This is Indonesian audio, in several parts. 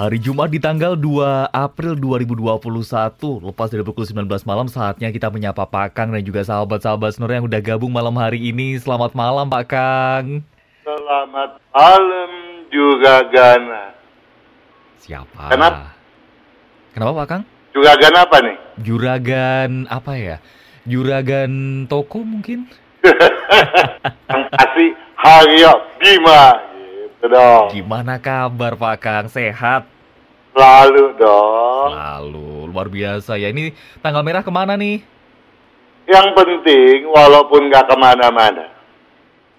Hari Jumat di tanggal 2 April 2021, lepas dari pukul 19 malam, saatnya kita menyapa Pak Kang dan juga sahabat-sahabat Snur yang udah gabung malam hari ini. Selamat malam Pak Kang. Selamat malam juga Gana. Siapa? Kenapa? Kenapa Pak Kang? Juga Gana apa nih? Juragan apa ya? Juragan toko mungkin? Yang kasih Haryo Bima. Gitu dong. Gimana kabar Pak Kang? Sehat? Lalu dong. Lalu, luar biasa ya. Ini tanggal merah ke mana nih? Yang penting walaupun nggak ke mana-mana.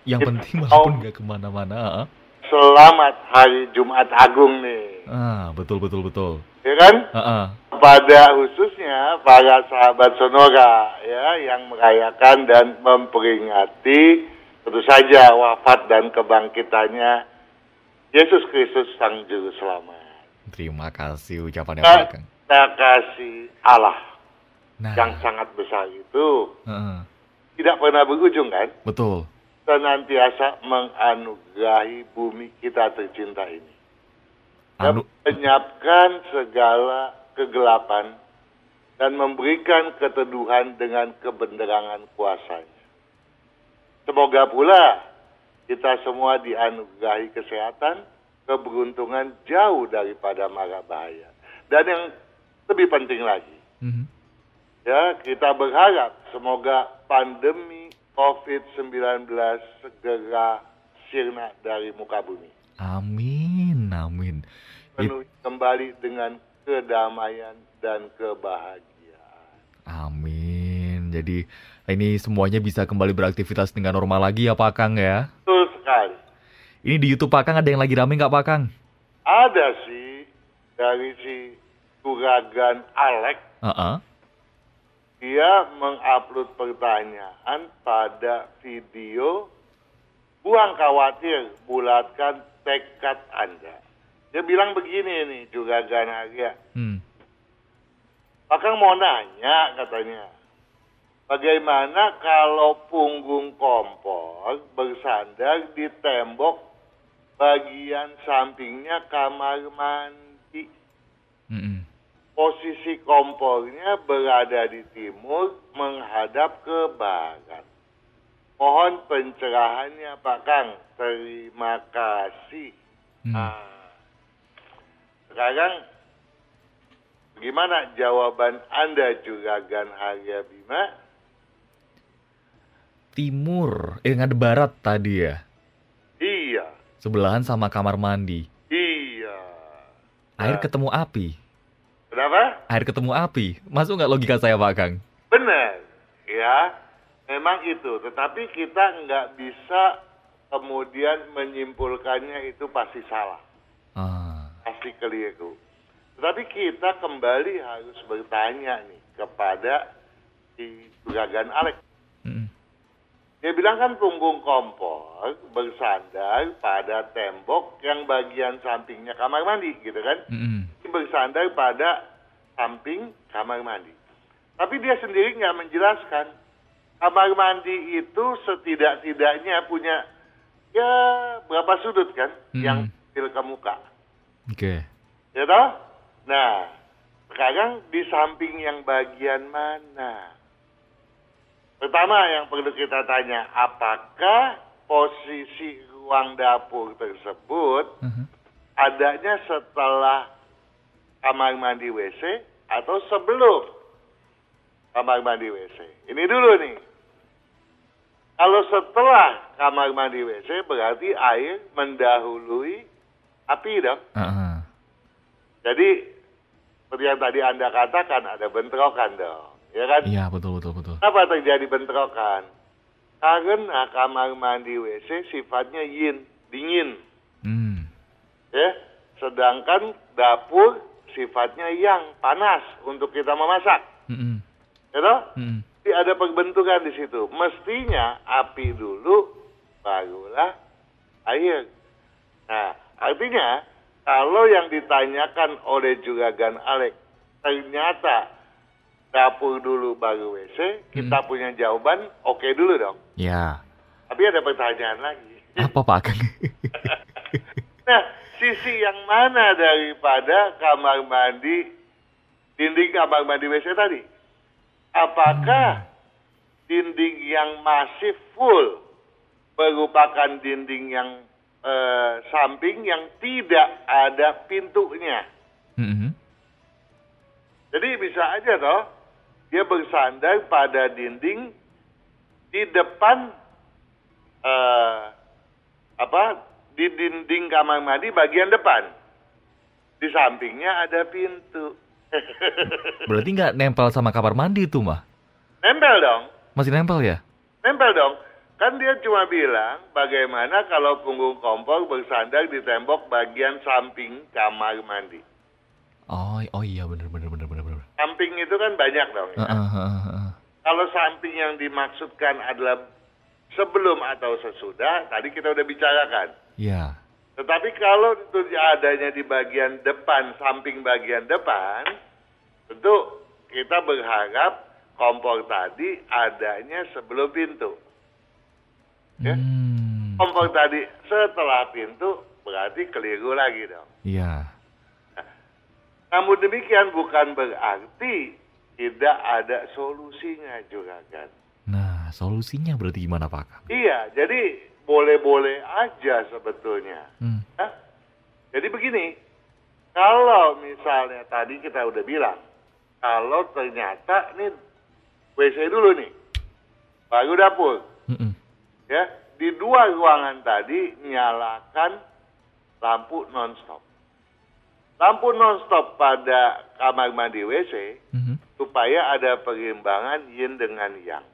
Yang penting walaupun nggak ke mana-mana. Selamat Hari Jumat Agung nih. Ah, betul betul betul. Ya kan? Ah, ah. Pada khususnya para sahabat Sonora ya yang merayakan dan memperingati tentu saja wafat dan kebangkitannya Yesus Kristus Sang Juru Selamat. Terima kasih ucapannya Pak Kang. kita kasih Allah Nah, yang sangat besar itu ah. tidak pernah berujung kan? betul. Senantiasa menganugerahi bumi kita tercinta ini. Dan Anu, menyiapkan segala kegelapan dan memberikan keteduhan dengan kebenderangan kuasanya. Semoga pula kita semua dianugerahi kesehatan, keberuntungan jauh daripada mara bahaya. Dan yang lebih penting lagi, mhm. ya kita berharap semoga pandemi COVID-19 segera sirna dari muka bumi. amin, amin. It- Penuh kembali dengan kedamaian dan kebahagiaan. amin. Jadi ini semuanya bisa kembali beraktivitas dengan normal lagi ya Pak Kang ya. Betul sekali. Ini di YouTube Pak Kang ada yang lagi rame nggak Pak Kang? Ada sih dari si Turagan Alex, Ah, ah. dia mengupload pertanyaan pada video Buang khawatir, bulatkan tekad Anda. Dia bilang begini nih, Juragan Arya. Hmm. Pak Kang mau nanya katanya. Bagaimana kalau punggung kompor bersandar di tembok bagian sampingnya kamar mandi? Mm-mm. Posisi kompornya berada di timur menghadap ke barat. Mohon pencerahannya Pak Kang. Terima kasih. Hmm. Ah. Sekarang Gimana jawaban Anda Juragan Harya Bima? Timur, eh nggak ada barat tadi ya. Iya, Sebelahan sama kamar mandi. iya. Air Nah. ketemu api. Kenapa? Air ketemu api. Masuk nggak logika saya Pak Kang? Benar, ya. Memang itu, tetapi kita nggak bisa kemudian menyimpulkannya itu pasti salah, Ah. pasti keliru. Tetapi kita kembali harus bertanya nih kepada si Juragan Alex. Dia bilang kan punggung kompor bersandar pada tembok yang bagian sampingnya kamar mandi, gitu kan? Mm-mm. Bersandar pada samping kamar mandi. Tapi dia sendiri nggak menjelaskan. Kamar mandi itu setidak-tidaknya punya ya berapa sudut kan Hmm. yang kecil ke muka. Oke. Ya toh? Nah, sekarang di samping yang bagian mana? Pertama yang perlu kita tanya, apakah posisi ruang dapur tersebut Mhm. adanya setelah kamar mandi WC atau sebelum kamar mandi WC? Ini dulu nih. Kalau setelah kamar mandi WC berarti air mendahului api dong. Ah, ah. Jadi seperti yang tadi Anda katakan ada bentrokan dong, ya kan? Iya betul betul betul. Kenapa terjadi bentrokan? Karena kamar mandi WC sifatnya yin, dingin, Hmm. ya. Sedangkan dapur sifatnya yang panas untuk kita memasak, Mm-mm. ya toh? Mm-mm. Jadi ada perbentukan di situ. Mestinya api dulu, barulah air. Nah, artinya kalau yang ditanyakan oleh Juragan Alex ternyata dapur dulu baru WC, kita punya jawaban oke dulu dong. Ya. Tapi ada pertanyaan lagi. Apa Pak Kang? Nah, sisi yang mana daripada kamar mandi, dinding kamar mandi WC tadi? Apakah dinding yang masih full merupakan dinding yang eh, samping yang tidak ada pintunya? Mhm. Jadi bisa aja toh dia bersandar pada dinding di depan eh, apa di dinding kamar mandi bagian depan. Di sampingnya ada pintu. Berarti nggak nempel sama kamar mandi tuh, mah? Nempel dong. Masih nempel ya? Nempel dong. Kan dia cuma bilang bagaimana kalau punggung kompor bersandar di tembok bagian samping kamar mandi. Oh, oh iya bener Samping itu kan banyak dong ya. Heeh, heeh, heeh. Kalau samping yang dimaksudkan adalah sebelum atau sesudah, tadi kita udah bicarakan. Iya. Tetapi kalau itu adanya di bagian depan, samping bagian depan, tentu kita berharap kompor tadi adanya sebelum pintu. Ya. Hmm. Kompor tadi setelah pintu berarti keliru lagi dong. Iya. Namun demikian bukan berarti tidak ada solusinya juga kan. Nah, solusinya berarti gimana, Pak? Iya, jadi boleh-boleh aja sebetulnya. Hmm. Hah? Jadi begini, kalau misalnya tadi kita udah bilang, kalau ternyata nih WC dulu nih, baru dapur, Mm-mm. ya di dua ruangan tadi nyalakan lampu nonstop. Lampu nonstop pada kamar mandi WC Mhm. supaya ada perimbangan yin dengan yang.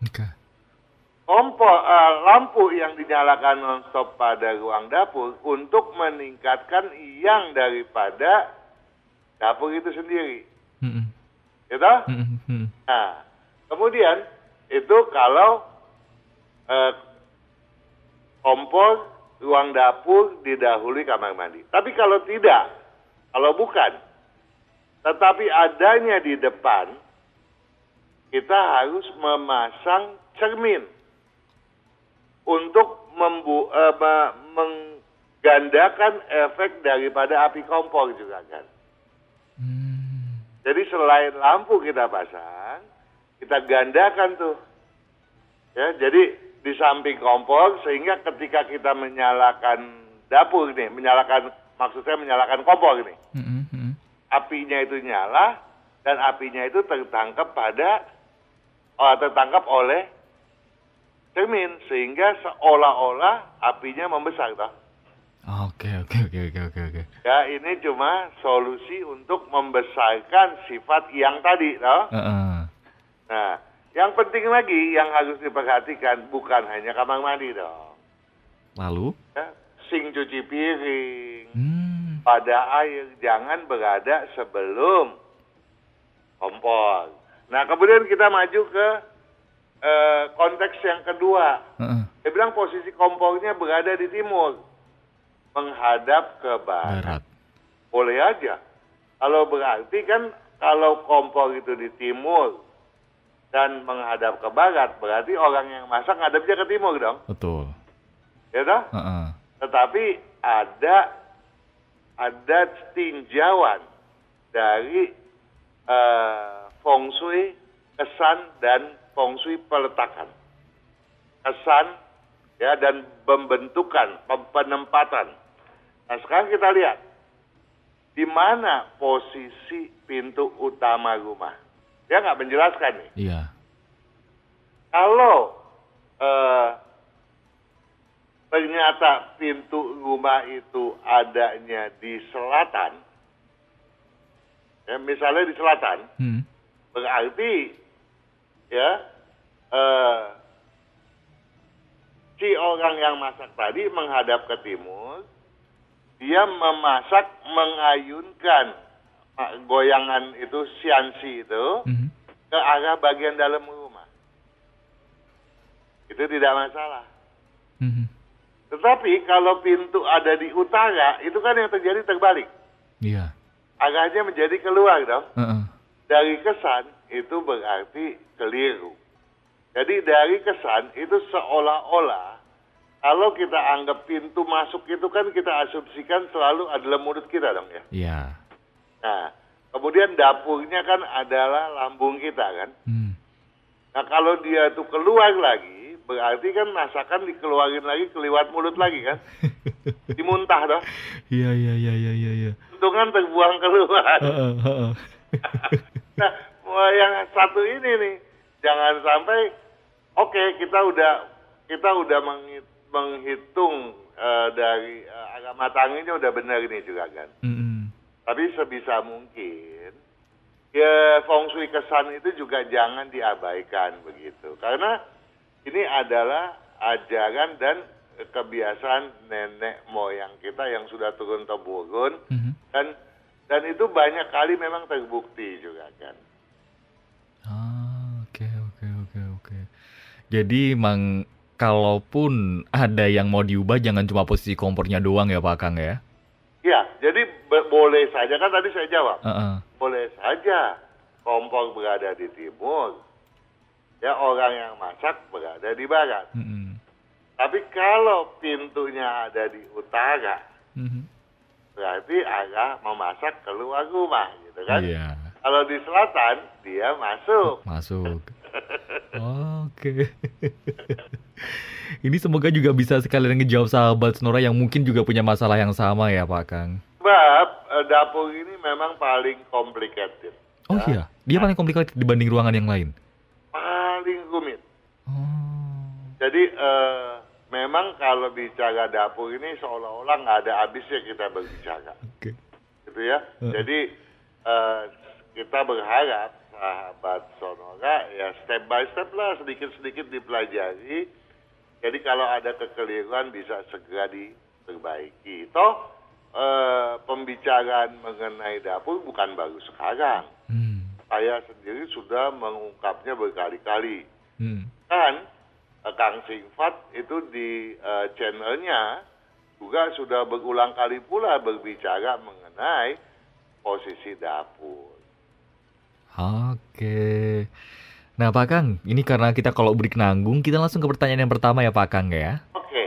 Oke. Kompor eh, lampu yang dinyalakan nonstop pada ruang dapur untuk meningkatkan yang daripada dapur itu sendiri, Mm-mm. gitu? Mm-mm. Mm-mm. Nah, kemudian itu kalau eh, kompor ruang dapur didahului kamar mandi. Tapi kalau tidak, kalau bukan, tetapi adanya di depan, kita harus memasang cermin untuk membu eh, me- menggandakan efek daripada api kompor juga kan. Hmm. Jadi selain lampu kita pasang, kita gandakan tuh. Ya, jadi di samping kompor sehingga ketika kita menyalakan dapur nih, menyalakan maksud saya menyalakan kompor nih, Mm-mm. Mm-mm. apinya itu nyala dan apinya itu tertangkap pada oh, tertangkap oleh cermin sehingga seolah-olah apinya membesar toh. Oke, oke, oke, oke, oke, oke. Ya, ini cuma solusi untuk membesarkan sifat yang tadi toh. Heeh. Nah, yang penting lagi yang harus diperhatikan bukan hanya kamar mandi dong. Lalu? Ya, sink cuci piring, Hmm. pada air jangan berada sebelum kompor. Nah, kemudian kita maju ke eh, konteks yang kedua. Heeh. Dia bilang posisi kompornya berada di timur, menghadap ke barat. Barat. Boleh aja. Kalau berarti kan kalau kompor itu di timur dan menghadap ke barat, berarti orang yang masak ngadepnya ke timur dong, Betul. ya toh? Heeh. Tetapi ada ada tinjauan dari eh, feng shui kesan dan feng shui peletakan. Kesan ya dan pembentukan, pem- penempatan. Nah, sekarang kita lihat di mana posisi pintu utama rumah. Dia nggak menjelaskan nih. Iya. Kalau eh, ternyata pintu rumah itu adanya di selatan, ya, misalnya di selatan, Hmm. berarti ya eh, si orang yang masak tadi menghadap ke timur, dia memasak mengayunkan goyangan itu siansi itu Mhm. ke arah bagian dalam rumah. Itu tidak masalah. Mhm. Tetapi kalau pintu ada di utara, itu kan yang terjadi terbalik. Iya. Arahnya menjadi keluar dong. Heeh. Dari kesan itu berarti keliru. Jadi dari kesan itu seolah-olah kalau kita anggap pintu masuk itu kan kita asumsikan selalu adalah mulut kita dong ya. Iya. Nah, kemudian dapurnya kan adalah lambung kita kan. Hmm. Nah, kalau dia itu keluar lagi, berarti kan masakan dikeluarin lagi keliwat mulut lagi kan. Dimuntah dong. Iya iya iya iya iya. iya. Untungan terbuang keluar. Heeh, heeh. Nah, yang satu ini nih, jangan sampai oke kita udah kita udah menghit- menghitung eh, dari eh, agak matangnya udah benar ini juga kan. Mm-mm. Tapi sebisa mungkin ya feng shui kesan itu juga jangan diabaikan begitu. Karena ini adalah ajaran dan kebiasaan nenek moyang kita yang sudah turun temurun Mhm. dan dan itu banyak kali memang terbukti juga kan. Ah, oke oke oke oke. Jadi emang kalaupun ada yang mau diubah jangan cuma posisi kompornya doang ya Pak Kang ya. Ya, jadi boleh saja kan tadi saya jawab. Heeh. Boleh saja kompor berada di timur. Ya orang yang masak berada di barat. Mm-mm. Tapi kalau pintunya ada di utara, Mhm. berarti arah memasak keluar rumah gitu kan. Iya. Kalau di selatan, dia masuk. Masuk. Oke. Ini semoga juga bisa sekalian ngejawab sahabat Snora yang mungkin juga punya masalah yang sama ya Pak Kang. Sebab eh, dapur ini memang paling complicated. Oh Ya, iya, dia paling komplikated dibanding ruangan yang lain. Paling rumit. Oh. Jadi eh, memang kalau bicara dapur ini seolah-olah nggak ada habisnya kita berbicara, Oke. gitu ya. Heeh. Jadi eh, kita berharap sahabat Sonora ya step by step lah sedikit-sedikit dipelajari. Jadi kalau ada kekeliruan bisa segera diperbaiki. Toh pembicaraan mengenai dapur bukan baru sekarang. Hmm. Saya sendiri sudah mengungkapnya berkali-kali Hmm. kan eh, Kang Singfat itu di eh, channelnya juga sudah berulang kali pula berbicara mengenai posisi dapur. Oke. Nah Pak Kang, ini karena kita kalau break nanggung, kita langsung ke pertanyaan yang pertama ya Pak Kang ya. Oke,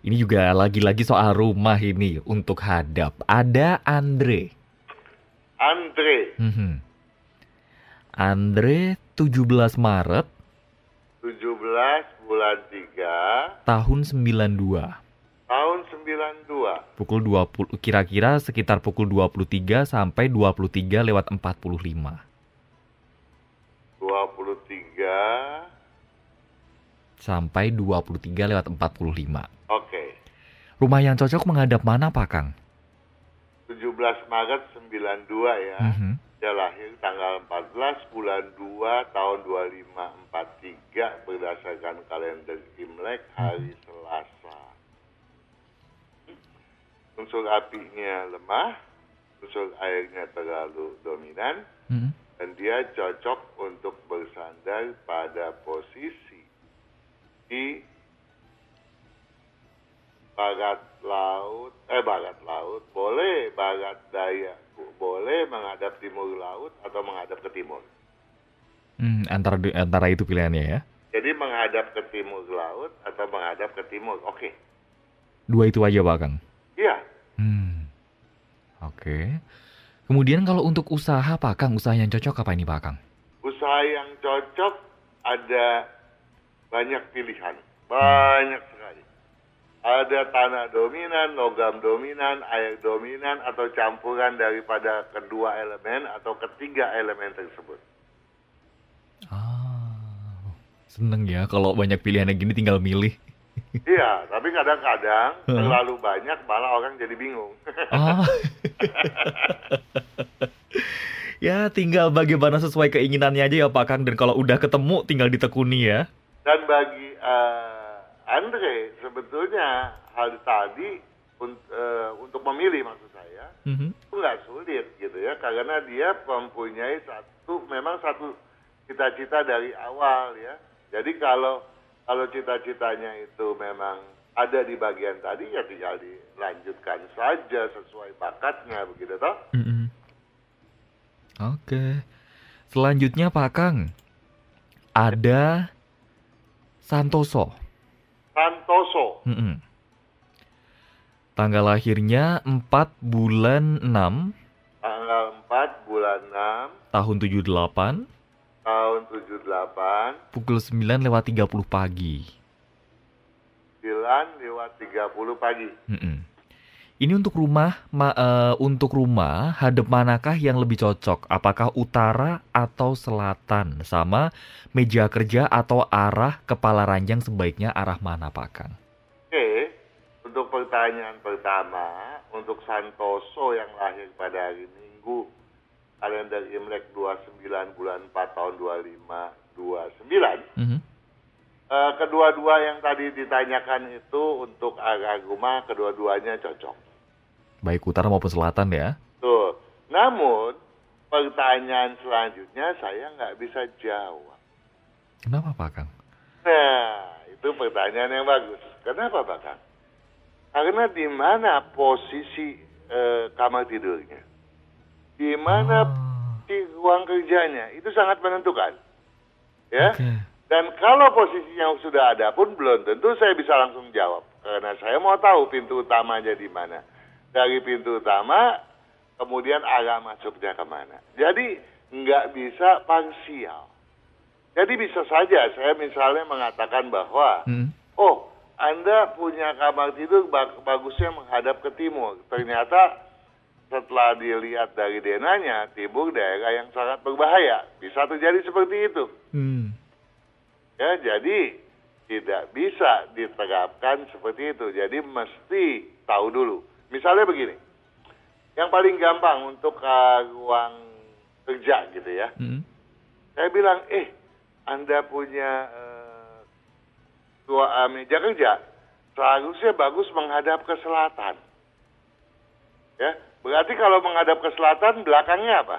Ini juga lagi-lagi soal rumah ini untuk hadap. Ada Andre. Andre, Mhm. Andre 17 Maret 17 bulan 3 tahun 92. tahun 92. Pukul 20 kira-kira sekitar pukul 23 sampai 23 lewat 45. 23. Sampai 23 lewat 45. Oke. Rumah yang cocok menghadap mana Pak Kang? 17 Maret 92 ya. Mhm. Dia lahir tanggal 14 bulan 2 tahun 2543 berdasarkan kalender Imlek hari Selasa. Unsur apinya lemah, unsur airnya terlalu dominan, Mhm. dan dia cocok untuk bersandar pada posisi di barat laut, eh barat laut, boleh barat daya, boleh menghadap timur laut atau menghadap ke timur. Hmm, antara antara itu pilihannya ya. Jadi menghadap ke timur laut atau menghadap ke timur, oke. Dua itu aja Pak Kang. Iya, Hmm. Oke. Kemudian kalau untuk usaha Pak Kang, usaha yang cocok apa ini Pak Kang? usaha yang cocok ada banyak pilihan, banyak sekali. Ada tanah dominan, logam dominan, air dominan, atau campuran daripada kedua elemen atau ketiga elemen tersebut. Ah, seneng ya kalau banyak pilihannya gini tinggal milih. Iya, tapi kadang-kadang terlalu banyak malah orang jadi bingung. Ah. ya tinggal bagaimana sesuai keinginannya aja ya Pak Kang dan kalau udah ketemu tinggal ditekuni ya. Dan bagi eh, Andre sebetulnya hal tadi un- eh, untuk memilih maksud saya Mhm. itu nggak sulit gitu ya karena dia mempunyai satu memang satu cita-cita dari awal ya. Jadi kalau kalau cita-citanya itu memang ada di bagian tadi ya tinggal dilanjutkan saja sesuai bakatnya begitu toh. Mhm. Oke. Selanjutnya Pak Kang. Ada Santoso. Santoso. Mm-mm. Tanggal lahirnya 4 bulan 6 Tanggal 4 bulan 6 tahun 78 tahun 78 pukul 9 lewat 30 pagi. 9 lewat 30 pagi. Mm-mm. Ini untuk rumah, ma- eh, untuk rumah hadap manakah yang lebih cocok? Apakah utara atau selatan? Sama meja kerja atau arah kepala ranjang sebaiknya arah mana Pak Kang? Oke, untuk pertanyaan pertama, untuk Santoso yang lahir pada hari Minggu, kalender Imlek 29 bulan 4 tahun 2529, Mhm. eh, kedua-dua yang tadi ditanyakan itu untuk rumah, kedua-duanya cocok. Baik utara maupun selatan ya? Tuh, namun pertanyaan selanjutnya saya nggak bisa jawab. Kenapa Pak Kang? Nah, itu pertanyaan yang bagus. Kenapa, Pak Kang? Karena di mana posisi eh, kamar tidurnya? Di mana Ah, di ruang kerjanya? Itu sangat menentukan. Ya. Oke. Dan kalau posisinya sudah ada pun belum tentu saya bisa langsung jawab. Karena saya mau tahu pintu utamanya di mana. Dari pintu utama, kemudian arah masuknya ke mana. Jadi nggak bisa parsial. Jadi bisa saja saya misalnya mengatakan bahwa, Mm. oh Anda punya kamar tidur bag- bagusnya menghadap ke timur. Ternyata setelah dilihat dari denanya, timur daerah yang sangat berbahaya. Bisa terjadi seperti itu. Hmm. Ya, jadi tidak bisa diterapkan seperti itu. Jadi mesti tahu dulu. Misalnya begini, yang paling gampang untuk uh, ruang kerja gitu ya. Mm. Saya bilang, eh, Anda punya uh, dua uh, meja kerja, seharusnya bagus menghadap ke selatan. Ya, berarti kalau menghadap ke selatan, belakangnya apa?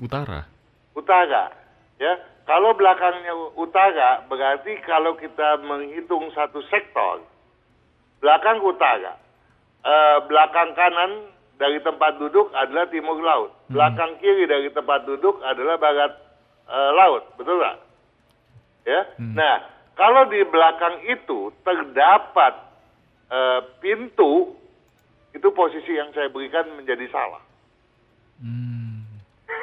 Utara. utara. Ya, kalau belakangnya utara berarti kalau kita menghitung satu sektor, belakang utara, Eh, belakang kanan dari tempat duduk adalah timur laut, belakang kiri dari tempat duduk adalah barat eh, laut, betul nggak? Ya, Hmm. nah kalau di belakang itu terdapat eh, pintu, itu posisi yang saya berikan menjadi salah. Hmm.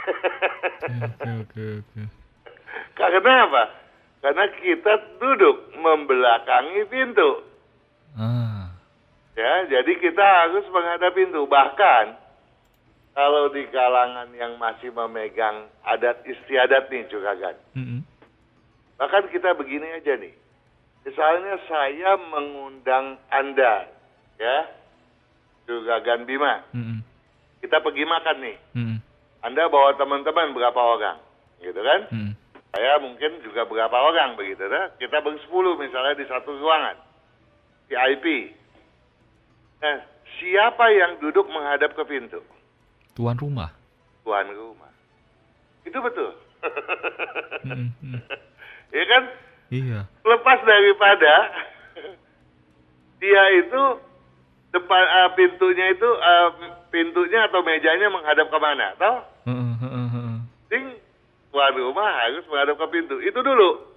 Oke oke oke. Karena apa? Karena kita duduk membelakangi pintu. Ah. Ya, jadi kita harus menghadap pintu. Bahkan kalau di kalangan yang masih memegang adat istiadat nih Juragan. Mm-mm. Bahkan kita begini aja nih. Misalnya saya mengundang Anda, ya, Juragan Bima. Mm-mm. Kita pergi makan nih. Mm-mm. Anda bawa teman-teman berapa orang, gitu kan? Mm-mm. Saya mungkin juga berapa orang begitu, dah. Kita bersepuluh misalnya di satu ruangan, VIP. Nah, siapa yang duduk menghadap ke pintu? Tuan rumah. Tuan rumah. Itu betul. Mm. ya kan? Iya. Lepas daripada dia itu depan eh, pintunya itu eh, pintunya atau mejanya menghadap ke mana, toh? Heeh, heeh, heeh. Ting, tuan rumah harus menghadap ke pintu. Itu dulu.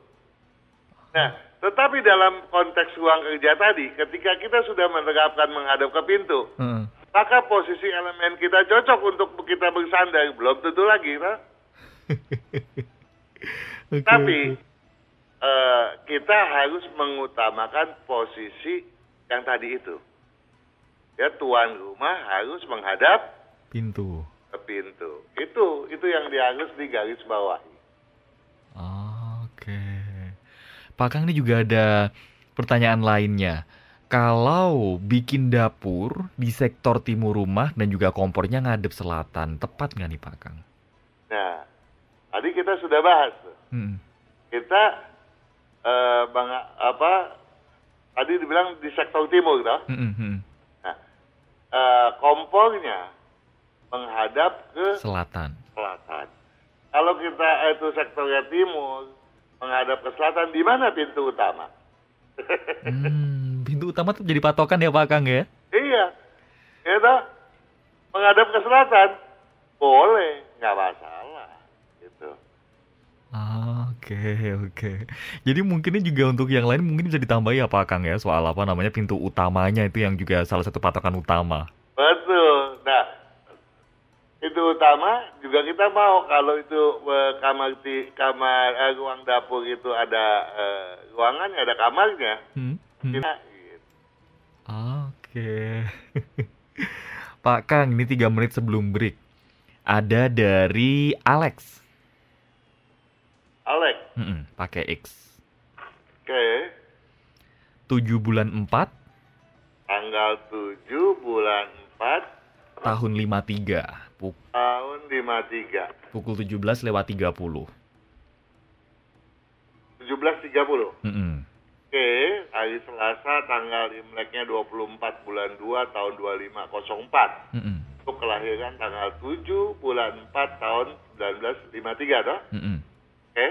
Nah, tetapi dalam konteks ruang kerja tadi, ketika kita sudah menerapkan menghadap ke pintu, Heeh. maka posisi elemen kita cocok untuk kita bersandar. Belum tentu lagi, nah. Oke, Tapi eh, kita harus mengutamakan posisi yang tadi itu. Ya, tuan rumah harus menghadap pintu. ke pintu. Itu itu yang dia harus digaris bawahi. Oke. Pak Kang ini juga ada pertanyaan lainnya. Kalau bikin dapur di sektor timur rumah dan juga kompornya ngadep selatan, tepat nggak nih Pak Kang? Nah, tadi kita sudah bahas. Hmm. Kita eh bang apa tadi dibilang di sektor timur toh. Hmm. Nah, eh, kompornya menghadap ke Selatan. selatan. Kalau kita eh, itu sektornya timur menghadap ke selatan, di mana pintu utama? Hmm, pintu utama tuh jadi patokan ya Pak Kang ya? iya, ya toh? menghadap ke selatan boleh, nggak masalah, gitu. Ah, Oke, oke. Jadi mungkinnya juga untuk yang lain mungkin bisa ditambahi apa Kang ya soal apa namanya pintu utamanya itu yang juga salah satu patokan utama. Betul. Nah, itu utama juga kita mau kalau itu eh, kamar di kamar eh, ruang dapur itu ada eh, ruangannya ada kamarnya. Hmm? Hmm. Kita, gitu. Oke. Pak Kang, ini tiga menit sebelum break. Ada dari Alex. Alex, Mm-mm, pakai X. oke. 7 bulan 4 Tanggal 7 bulan 4 tahun 53. Puk- tahun 53. Pukul 17 lewat 30. 17.30. Mm-mm. Oke, hari Selasa tanggal Imleknya 24 bulan 2 tahun 2504. Mm-mm. Untuk kelahiran tanggal 7 bulan 4 tahun 1953 toh? Mm-mm. Oke.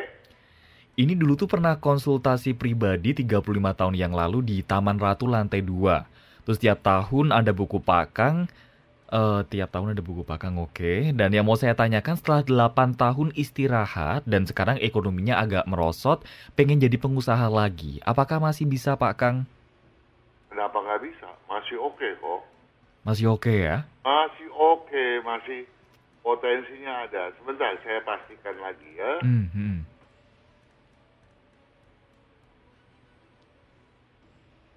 Ini dulu tuh pernah konsultasi pribadi 35 tahun yang lalu di Taman Ratu lantai 2. Terus tiap tahun ada buku pakang, eh tiap tahun ada buku pakang oke. Dan yang mau saya tanyakan setelah 8 tahun istirahat dan sekarang ekonominya agak merosot, pengen jadi pengusaha lagi. Apakah masih bisa Pak Kang? Kenapa nggak bisa? Masih oke kok. Masih oke ya? Masih oke, masih potensinya ada. Sebentar, saya pastikan lagi ya. Hmm, hmm.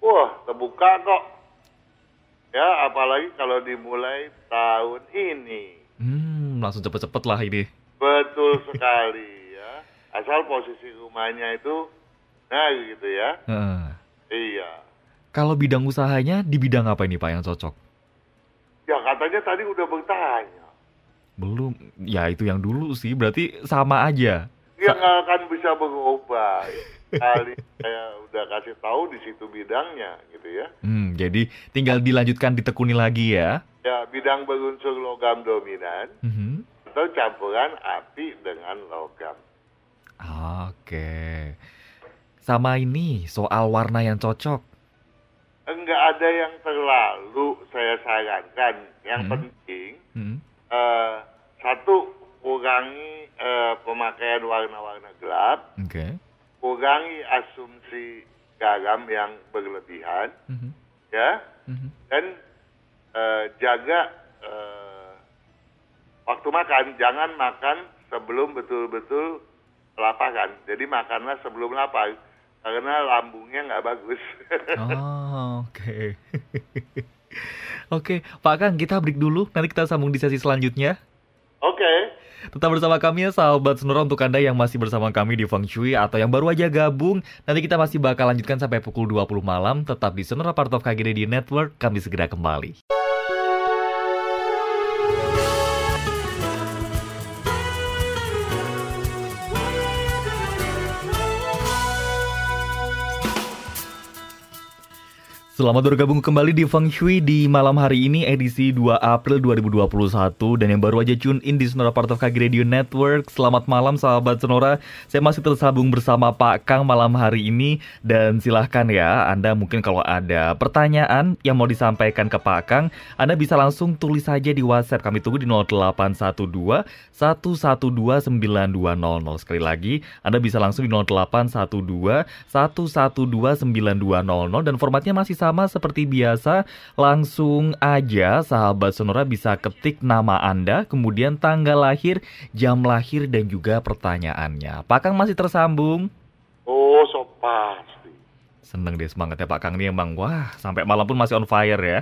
Wah, terbuka kok. Ya, apalagi kalau dimulai tahun ini. Hmm, langsung cepet-cepet lah ini. Betul sekali ya. Asal posisi rumahnya itu, nah gitu ya. Heeh. Iya. Kalau bidang usahanya di bidang apa ini Pak yang cocok? Ya katanya tadi udah bertanya. Belum, ya itu yang dulu sih, berarti sama aja. Dia nggak akan bisa berubah. Kali saya udah kasih tahu di situ bidangnya gitu ya. Hmm, jadi tinggal dilanjutkan ditekuni lagi ya. Ya bidang berunsur logam dominan Mhm. atau campuran api dengan logam. Oke. Sama ini soal warna yang cocok. Enggak ada yang terlalu saya sarankan. Yang Hmm. penting Hmm. eh, satu kurangi eh, pemakaian warna-warna gelap, Oke. kurangi asumsi garam yang berlebihan, Mhm. ya, Mhm. dan eh, jaga eh, waktu makan. Jangan makan sebelum betul-betul kelaparan. Jadi makanlah sebelum lapar, karena lambungnya nggak bagus. Oh, oke. Oke, Pak Kang, kita break dulu. Nanti kita sambung di sesi selanjutnya. Oke. Tetap bersama kami ya sahabat Sonora untuk Anda yang masih bersama kami di Feng Shui atau yang baru aja gabung. Nanti kita masih bakal lanjutkan sampai pukul 20 malam. Tetap di Sonora Part of KGD di Network. Kami segera kembali. Selamat bergabung kembali di Feng Shui di malam hari ini edisi 2 April 2021 dan yang baru aja tune in di Sonora Part of KG Radio Network. Selamat malam sahabat Sonora. Saya masih tersambung bersama Pak Kang malam hari ini dan silahkan ya Anda mungkin kalau ada pertanyaan yang mau disampaikan ke Pak Kang, Anda bisa langsung tulis saja di WhatsApp. Kami tunggu di 0812 112 9200. Sekali lagi, Anda bisa langsung di 0812 112 9200 dan formatnya masih seperti biasa. Langsung aja sahabat Sonora bisa ketik nama Anda, kemudian tanggal lahir, jam lahir dan juga pertanyaannya. Pak Kang masih tersambung? Oh, so pasti. Seneng deh semangatnya Pak Kang ini emang wah sampai malam pun masih on fire ya.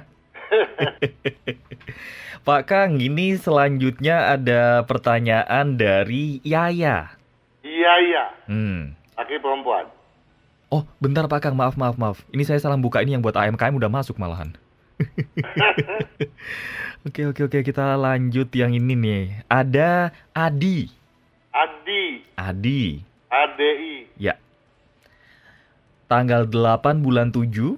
Pak Kang, ini selanjutnya ada pertanyaan dari Yaya. Iya, iya. Hmm. Laki perempuan. Oh, bentar Pak Kang, maaf, maaf, maaf. Ini saya salah buka ini yang buat AMKM udah masuk malahan. oke, oke, oke. Kita lanjut yang ini nih. Ada Adi. Adi. Adi. ADI. Ya. Tanggal 8 bulan 7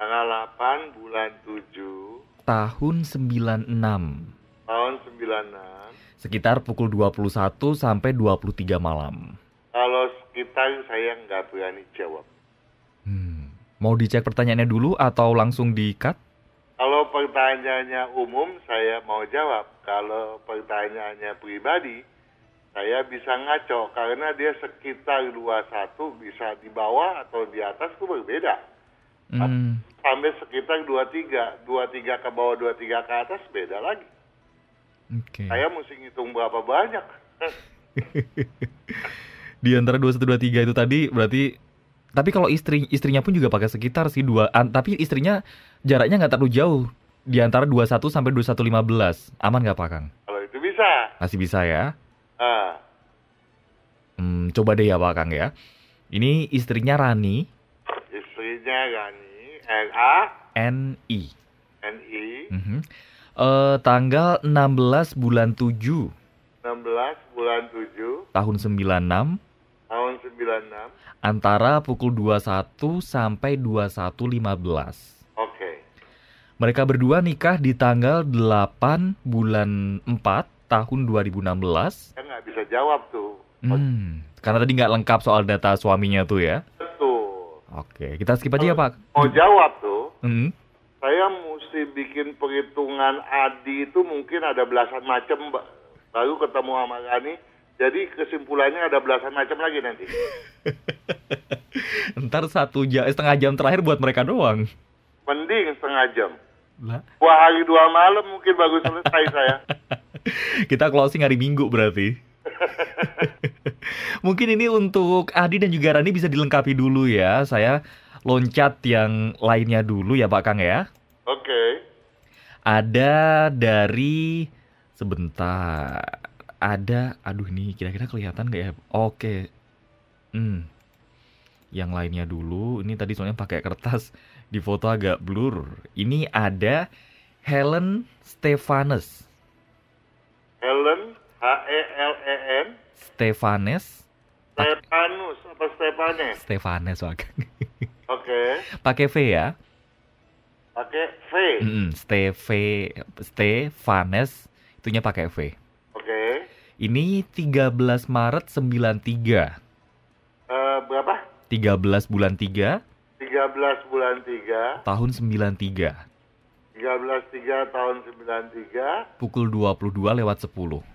Tanggal 8 bulan 7 tahun 96. tahun 96. Sekitar pukul 21 sampai 23 malam. Kalau sekitar saya nggak berani jawab. Hmm. Mau dicek pertanyaannya dulu atau langsung di-cut? Kalau pertanyaannya umum saya mau jawab. Kalau pertanyaannya pribadi saya bisa ngaco karena dia sekitar 21 bisa di bawah atau di atas itu berbeda. Hmm. Sampai sekitar 23, 23 ke bawah 23 ke atas beda lagi. Oke. Saya mesti ngitung berapa banyak. Di antara 2123 itu tadi berarti tapi kalau istri istrinya pun juga pakai sekitar sih dua an- tapi istrinya jaraknya nggak terlalu jauh di antara 21 sampai 2115. Aman nggak Pak Kang? Kalau itu bisa. Masih bisa ya? Ah, Hmm, coba deh ya Pak Kang ya. Ini istrinya Rani, istrinya Gani, R-A, NI. N-I, Mhm. Eh, tanggal 16 bulan 7 16 bulan 7 tahun 96 tahun 96. antara pukul 21 sampai 21.15. Oke. Mereka berdua nikah di tanggal 8 bulan 4 tahun 2016. Saya nggak bisa jawab tuh. Hmm, karena tadi nggak lengkap soal data suaminya tuh ya. Betul. Oke, kita skip aja ya Pak. Mau jawab tuh, Hmm. saya mesti bikin perhitungan Adi itu mungkin ada belasan macam, Mbak. Baru ketemu sama Gani. Jadi kesimpulannya ada belasan macam lagi nanti. Ntar satu jam, setengah jam terakhir buat mereka doang. Mending setengah jam. Lah. Dua hari dua malam mungkin baru selesai saya. Kita closing hari Minggu berarti. Mungkin ini untuk Adi dan juga Rani bisa dilengkapi dulu ya. Saya loncat yang lainnya dulu ya Pak Kang ya. Oke. Ada dari sebentar. Ada, aduh ini kira-kira kelihatan nggak ya? Oke. Hmm. Yang lainnya dulu. Ini tadi soalnya pakai kertas di foto agak blur. Ini ada Helen Stefanus. Helen, H-E-L-E-N, Stefanes Stefanus apa? Stefanes Pak. Oke. Pakai V ya. Pakai V. Mm, Steve Stefanes itunya pakai V. Ini 13 Maret 93. Eh, berapa? 13 bulan 3 13 bulan 3, tahun 93. 13 3 tahun 93, Pukul 22 lewat 10.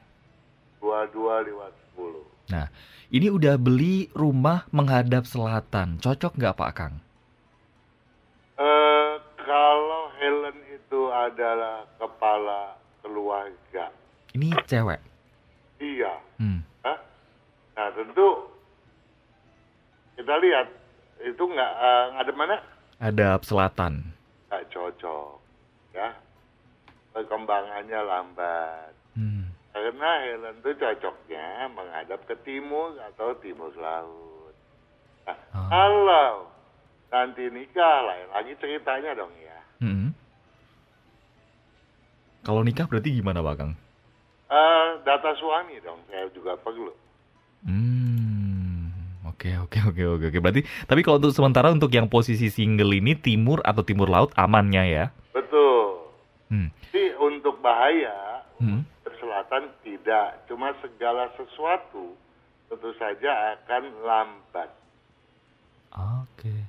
22 lewat 10. Nah, ini udah beli rumah menghadap selatan. Cocok nggak Pak Kang? Eh, kalau Helen itu adalah kepala keluarga, Ini cewek. Iya. Hmm. Hah? Nah tentu kita lihat itu nggak eh, ngadep mana? Hadap selatan. Nggak cocok, ya. Perkembangannya lambat. Hmm. Karena Helen itu cocoknya menghadap ke timur atau timur laut. Nah, Ah. kalau nanti nikah lain lagi ceritanya dong ya. Hmm. Kalau nikah berarti gimana Pak Kang? Eh, data suami dong, saya juga perlu. Hmm, oke oke oke oke oke. Berarti tapi kalau untuk sementara untuk yang posisi single ini timur atau timur laut amannya ya? Betul. Hmm. Tapi untuk bahaya, Hmm. selatan tidak. Cuma segala sesuatu tentu saja akan lambat. Oke oke.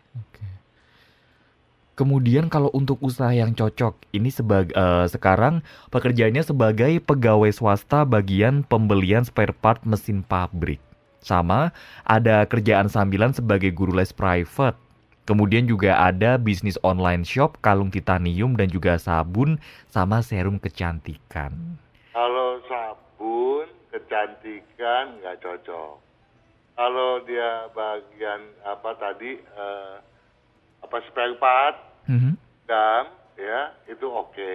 Kemudian kalau untuk usaha yang cocok, ini sebagai sekarang pekerjaannya sebagai pegawai swasta bagian pembelian spare part mesin pabrik. Sama ada kerjaan sambilan sebagai guru les private. Kemudian juga ada bisnis online shop, kalung titanium dan juga sabun sama serum kecantikan. Kalau sabun, kecantikan nggak cocok. Kalau dia bagian apa tadi eh, apa spare part, Mhm. dam, ya itu oke.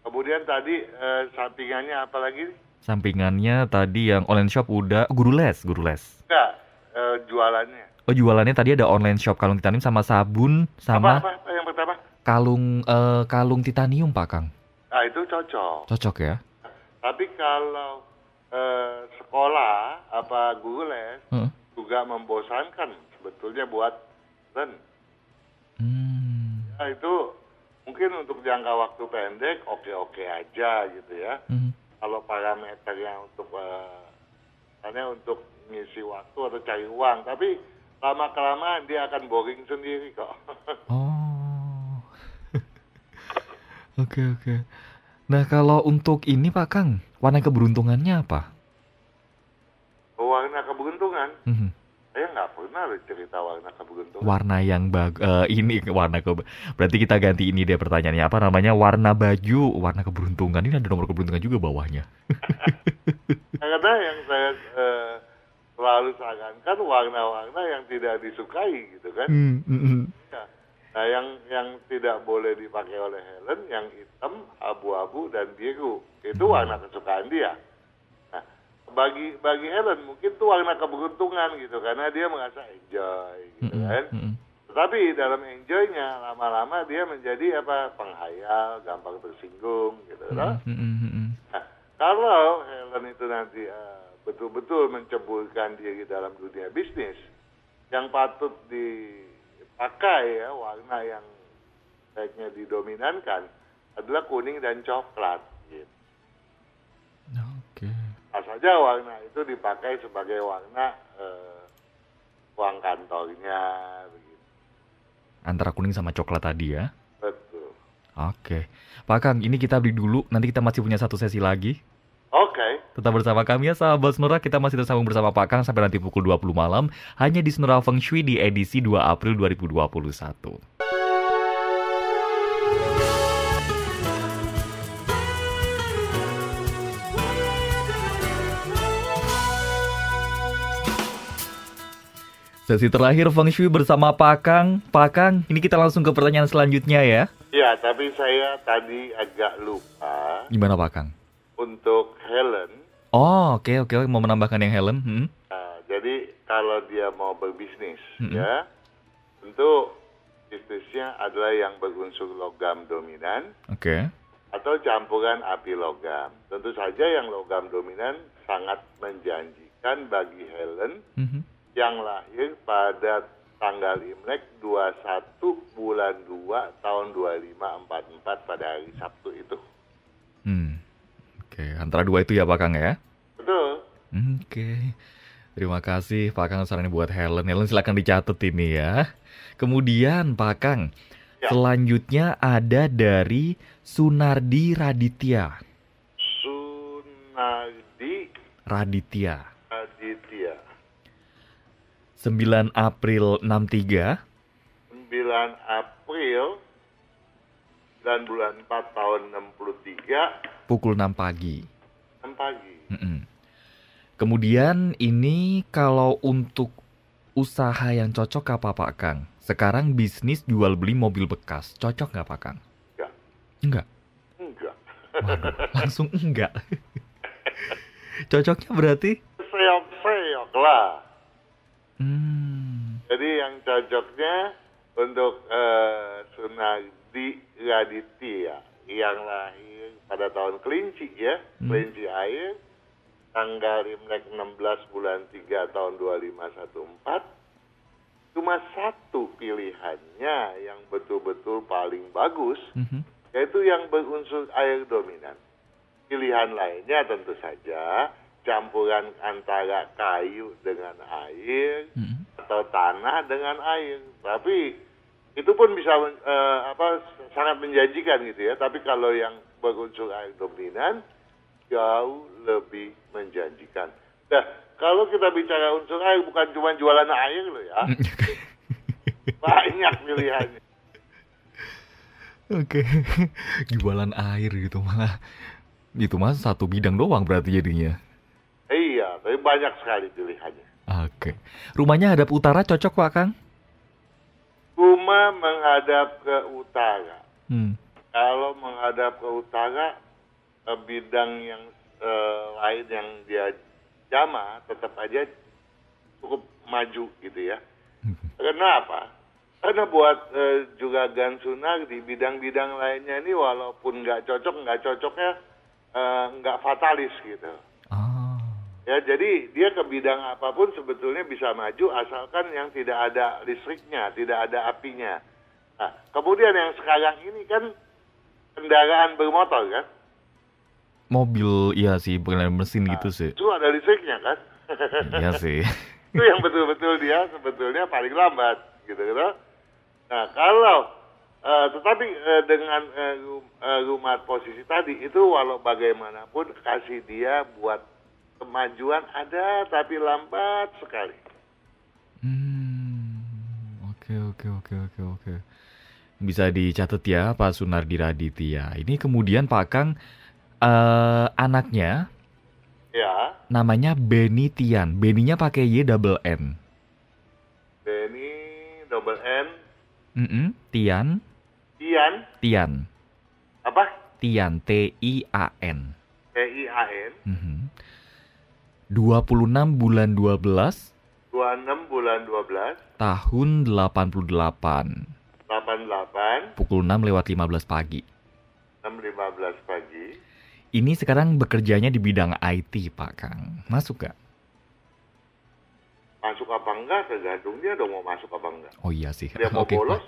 Kemudian tadi eh, sampingannya apa lagi? Sampingannya tadi yang online shop udah guru les, guru les. Enggak, eh, jualannya. Oh jualannya tadi ada online shop kalung titanium sama sabun sama Apa, apa, apa yang pertama? kalung eh, kalung titanium Pak Kang. Nah itu cocok. Cocok ya? Tapi kalau eh, sekolah apa guru les Heeh. juga membosankan sebetulnya buat Hmm. ya, itu mungkin untuk jangka waktu pendek oke-oke aja gitu ya. Mhm. Kalau parameternya untuk misalnya untuk ngisi waktu atau cari uang, tapi lama kelamaan dia akan boring sendiri kok. Oh. Oke oke. Nah kalau untuk ini Pak Kang, warna keberuntungannya apa? warna keberuntungan. Mhm. Saya nggak pernah cerita warna keberuntungan. Warna yang bag eh, ini warna ke berarti kita ganti ini deh pertanyaannya apa namanya warna baju warna keberuntungan ini ada nomor keberuntungan juga bawahnya. Karena yang saya eh, selalu sarankan warna-warna yang tidak disukai gitu kan. Hmm, hmm, hmm. Ya. Nah yang yang tidak boleh dipakai oleh Helen yang hitam, abu-abu dan biru itu warna kesukaan dia. Bagi bagi Helen mungkin itu warna keberuntungan gitu karena dia merasa enjoy gitu Mm-mm, kan. mm-mm. Tetapi dalam enjoynya lama-lama dia menjadi apa penghayal, gampang tersinggung gitu. mm-mm, mm-mm. Nah, kalau Helen itu nanti eh, betul-betul menceburkan diri dalam dunia bisnis, yang patut dipakai ya warna yang baiknya didominankan adalah kuning dan coklat. Saja warna itu dipakai sebagai warna eh, uang kantornya, begitu. Antara kuning sama coklat tadi ya. Betul. Oke. Pak Kang, ini kita beli dulu. Nanti kita masih punya satu sesi lagi. Oke. Tetap bersama kami ya sahabat Senora. Kita masih tersambung bersama Pak Kang sampai nanti pukul 20 malam. Hanya di Senora Feng Shui di edisi 2 April 2021. Sesi terakhir Feng Shui bersama Pak Kang. Pak Kang, ini kita langsung ke pertanyaan selanjutnya ya. Ya, tapi saya tadi agak lupa Gimana Pak Kang? untuk Helen. Oh, oke oke mau menambahkan yang Helen. Hmm? Nah, jadi kalau dia mau berbisnis, Mm-mm. ya, tentu bisnisnya adalah yang berunsur logam dominan Oke. atau campuran api logam. Tentu saja yang logam dominan sangat menjanjikan bagi Helen Mhm. Yang lahir pada tanggal Imlek 21 bulan 2 tahun 2544 pada hari Sabtu itu. Hmm. Oke, antara dua itu ya Pak Kang ya. Betul. Oke. Terima kasih Pak Kang sarannya buat Helen. Helen silakan dicatat ini ya. Kemudian Pak Kang, Ya. selanjutnya ada dari Sunardi Raditya. Sunardi Raditya. Aditya. 9 April 63. 9 April dan bulan 4 tahun 63 pukul 6 pagi. 6 pagi. Mm-mm. Kemudian ini kalau untuk usaha yang cocok apa Pak Kang? Sekarang bisnis jual beli mobil bekas, cocok nggak Pak Kang? Enggak. Enggak. Enggak. Waduh, langsung enggak. Cocoknya berarti? Seok-seok lah. Hmm. Jadi yang cocoknya untuk eh, Sunardi Raditya yang lahir pada tahun kelinci ya, Hmm. kelinci air, tanggal Imlek 16 bulan 3 tahun 2514, cuma satu pilihannya yang betul-betul paling bagus, Mhm. yaitu yang berunsur air dominan. Pilihan lainnya tentu saja campuran antara kayu dengan air Mhm. atau tanah dengan air. Tapi itu pun bisa eh, apa sangat menjanjikan gitu ya. Tapi kalau yang berunsur air dominan jauh lebih menjanjikan. Nah, kalau kita bicara unsur air bukan cuma jualan air loh ya. Banyak pilihannya. Oke. Jualan air gitu malah. Itu mah satu bidang doang berarti jadinya. Tapi banyak sekali pilihannya. Oke. Rumahnya hadap utara cocok Pak Kang? Rumah menghadap ke utara. Hmm. Kalau menghadap ke utara, eh, bidang yang eh, lain yang dia jama tetap aja cukup maju gitu ya. Kenapa? Karena buat eh, juga Gansuna di bidang-bidang lainnya ini walaupun nggak cocok, nggak cocoknya eh, nggak fatalis gitu. Ya, jadi dia ke bidang apa pun sebetulnya bisa maju asalkan yang tidak ada listriknya, tidak ada apinya. Nah, kemudian yang sekarang ini kan kendaraan bermotor kan, Mobil iya sih, pengendalian mesin gitu sih. itu ada listriknya kan. Iya sih. itu yang betul-betul dia sebetulnya paling lambat gitu gitu. Nah kalau eh, tetapi eh, dengan eh, eh, rumah posisi tadi itu walau bagaimanapun kasih dia buat kemajuan ada tapi lambat sekali. Hmm, oke oke oke oke oke. Bisa dicatat ya Pak Sunardi Raditya. Ini kemudian Pak Kang eh, anaknya Ya, namanya Beni Tian. Beninya pakai Y double N. Benny double N Mm-mm, Tian, Ian Tian, apa? Tian, T I A N. T I A N Mhm. 26 bulan 12 26 bulan 12 tahun 88 88 pukul 6 lewat 15 pagi. 6.15 pagi. Ini sekarang bekerjanya di bidang IT, Pak Kang. Masuk gak? Masuk apa enggak tergantung dia dong mau masuk apa enggak. Oh iya sih. Dia mau Oke, bolos?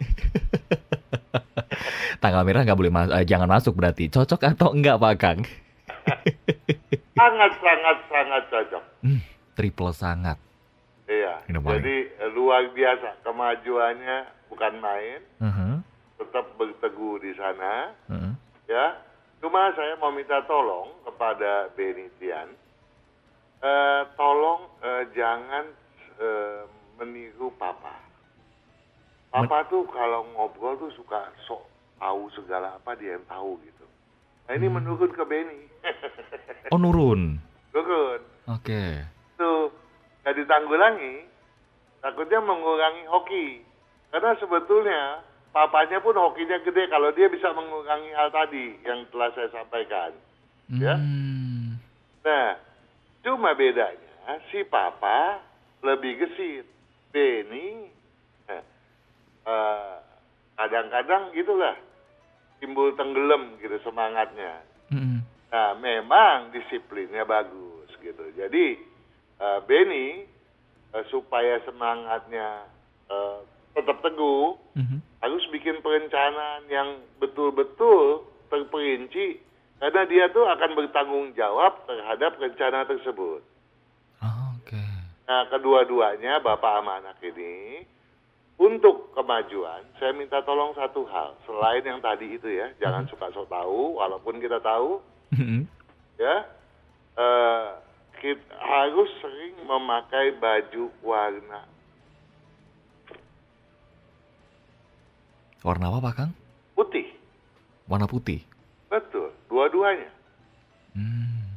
Tanggal merah nggak boleh mas eh, jangan masuk berarti. Cocok atau enggak, Pak Kang? Sangat sangat sangat cocok. Hmm, triple sangat. Iya. Jadi luar biasa kemajuannya bukan main, Mhm, tetap berteguh di sana mhm. ya. Cuma saya mau minta tolong kepada Benitian, eh, tolong eh, jangan eh, meniru Papa. Papa tuh kalau ngobrol tuh suka sok tahu segala apa dia yang tahu gitu. Nah ini Hmm. menurun ke Beni. Oh nurun. Turun. Oke. Tuh nggak ditanggulangi, takutnya mengurangi hoki. Karena sebetulnya papanya pun hokinya gede kalau dia bisa mengurangi hal tadi yang telah saya sampaikan. Ya. Hmm. Nah, cuma bedanya si papa lebih gesit. Benny eh, eh, kadang-kadang gitulah timbul tenggelam gitu semangatnya. Mhm. Nah, memang disiplinnya bagus gitu. Jadi eh, Benny eh, supaya semangatnya eh, tetap teguh Mhm. harus bikin perencanaan yang betul-betul terperinci karena dia tuh akan bertanggung jawab terhadap rencana tersebut. Ah, Oke. Nah, kedua-duanya bapak sama anak ini untuk kemajuan, saya minta tolong satu hal selain yang tadi itu ya, jangan suka sok tahu, walaupun kita tahu, Mhm. ya, eh, kita harus sering memakai baju warna Warna apa, Pak Kang? putih, Warna putih. betul, dua-duanya. Hmm.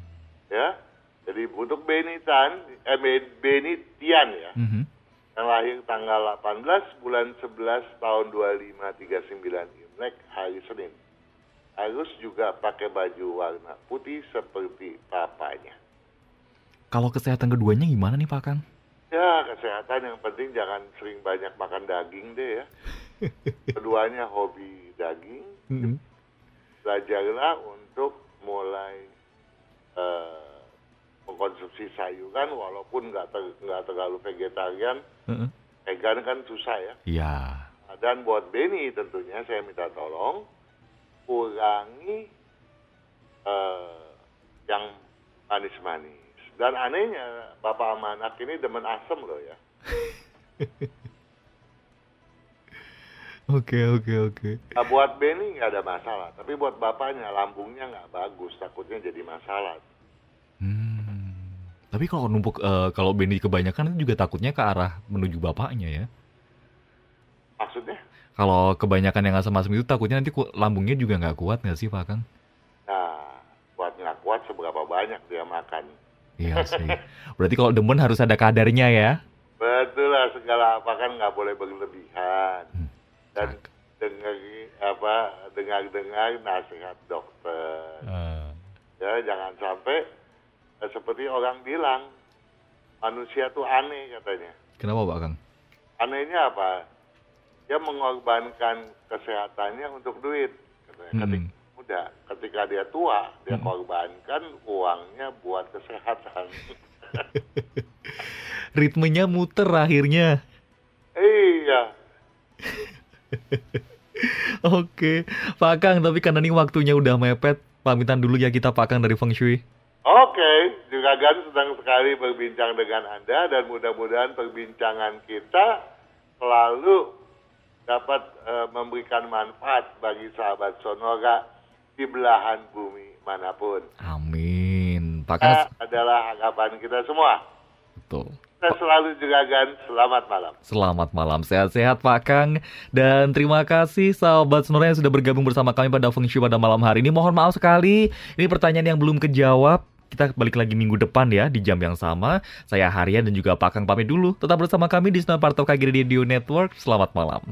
ya. Jadi untuk Benitan, eh Ben- Benitian ya, Mhm. yang lahir tanggal 18 bulan 11 tahun 2539 Imlek hari Senin. Harus juga pakai baju warna putih seperti papanya. Kalau kesehatan keduanya gimana nih, Pak Kang? Ya, kesehatan yang penting jangan sering banyak makan daging deh ya. Keduanya hobi daging, Mhm. belajarlah untuk mulai eh, mengkonsumsi sayuran walaupun nggak ter- nggak terlalu vegetarian. Heeh. Vegan kan susah ya. Iya. Dan buat Benny tentunya saya minta tolong kurangi eh, yang manis-manis. Dan anehnya bapak sama anak ini demen asem loh ya. Oke, oke, oke. Nah, buat Benny nggak ada masalah, tapi buat bapaknya lambungnya nggak bagus, takutnya jadi masalah. Hmm. Tapi kalau numpuk eh, kalau Benny kebanyakan itu juga takutnya ke arah menuju bapaknya ya. Maksudnya? Kalau kebanyakan yang asam-asam itu takutnya nanti lambungnya juga nggak kuat nggak sih Pak Kang? Nah, buat nggak kuat seberapa banyak dia makan. Iya sih. Berarti kalau demen harus ada kadarnya ya. Betul lah segala apa kan nggak boleh berlebihan. Hmm. Dan dengar apa dengar-dengar nasihat dokter. Eh, Ya jangan sampai eh, seperti orang bilang manusia tuh aneh katanya. kenapa Pak Kang? Anehnya apa? Dia mengorbankan kesehatannya untuk duit. Katanya. Mm-mm. Ketika muda, ketika dia tua, dia Mm-mm. korbankan uangnya buat kesehatan. Ritmenya muter akhirnya. iya. Oke, Pak Kang, tapi karena ini waktunya udah mepet, pamitan dulu ya kita Pak Kang dari Feng Shui. Oke, Juragan senang sekali berbincang dengan Anda dan mudah-mudahan perbincangan kita selalu dapat eh, memberikan manfaat bagi sahabat Sonora di belahan bumi mana pun. Amin. Pak Kang adalah harapan kita semua. betul. Kita selalu juragan, selamat malam. Selamat malam, sehat-sehat Pak Kang Dan terima kasih sahabat Sonora yang sudah bergabung bersama kami pada Feng Shui pada malam hari ini Mohon maaf sekali, ini pertanyaan yang belum kejawab kita balik lagi minggu depan ya di jam yang sama. Saya Harian dan juga Pak Kang pamit dulu. Tetap bersama kami di Sinar Parto KG Radio Network. Selamat malam.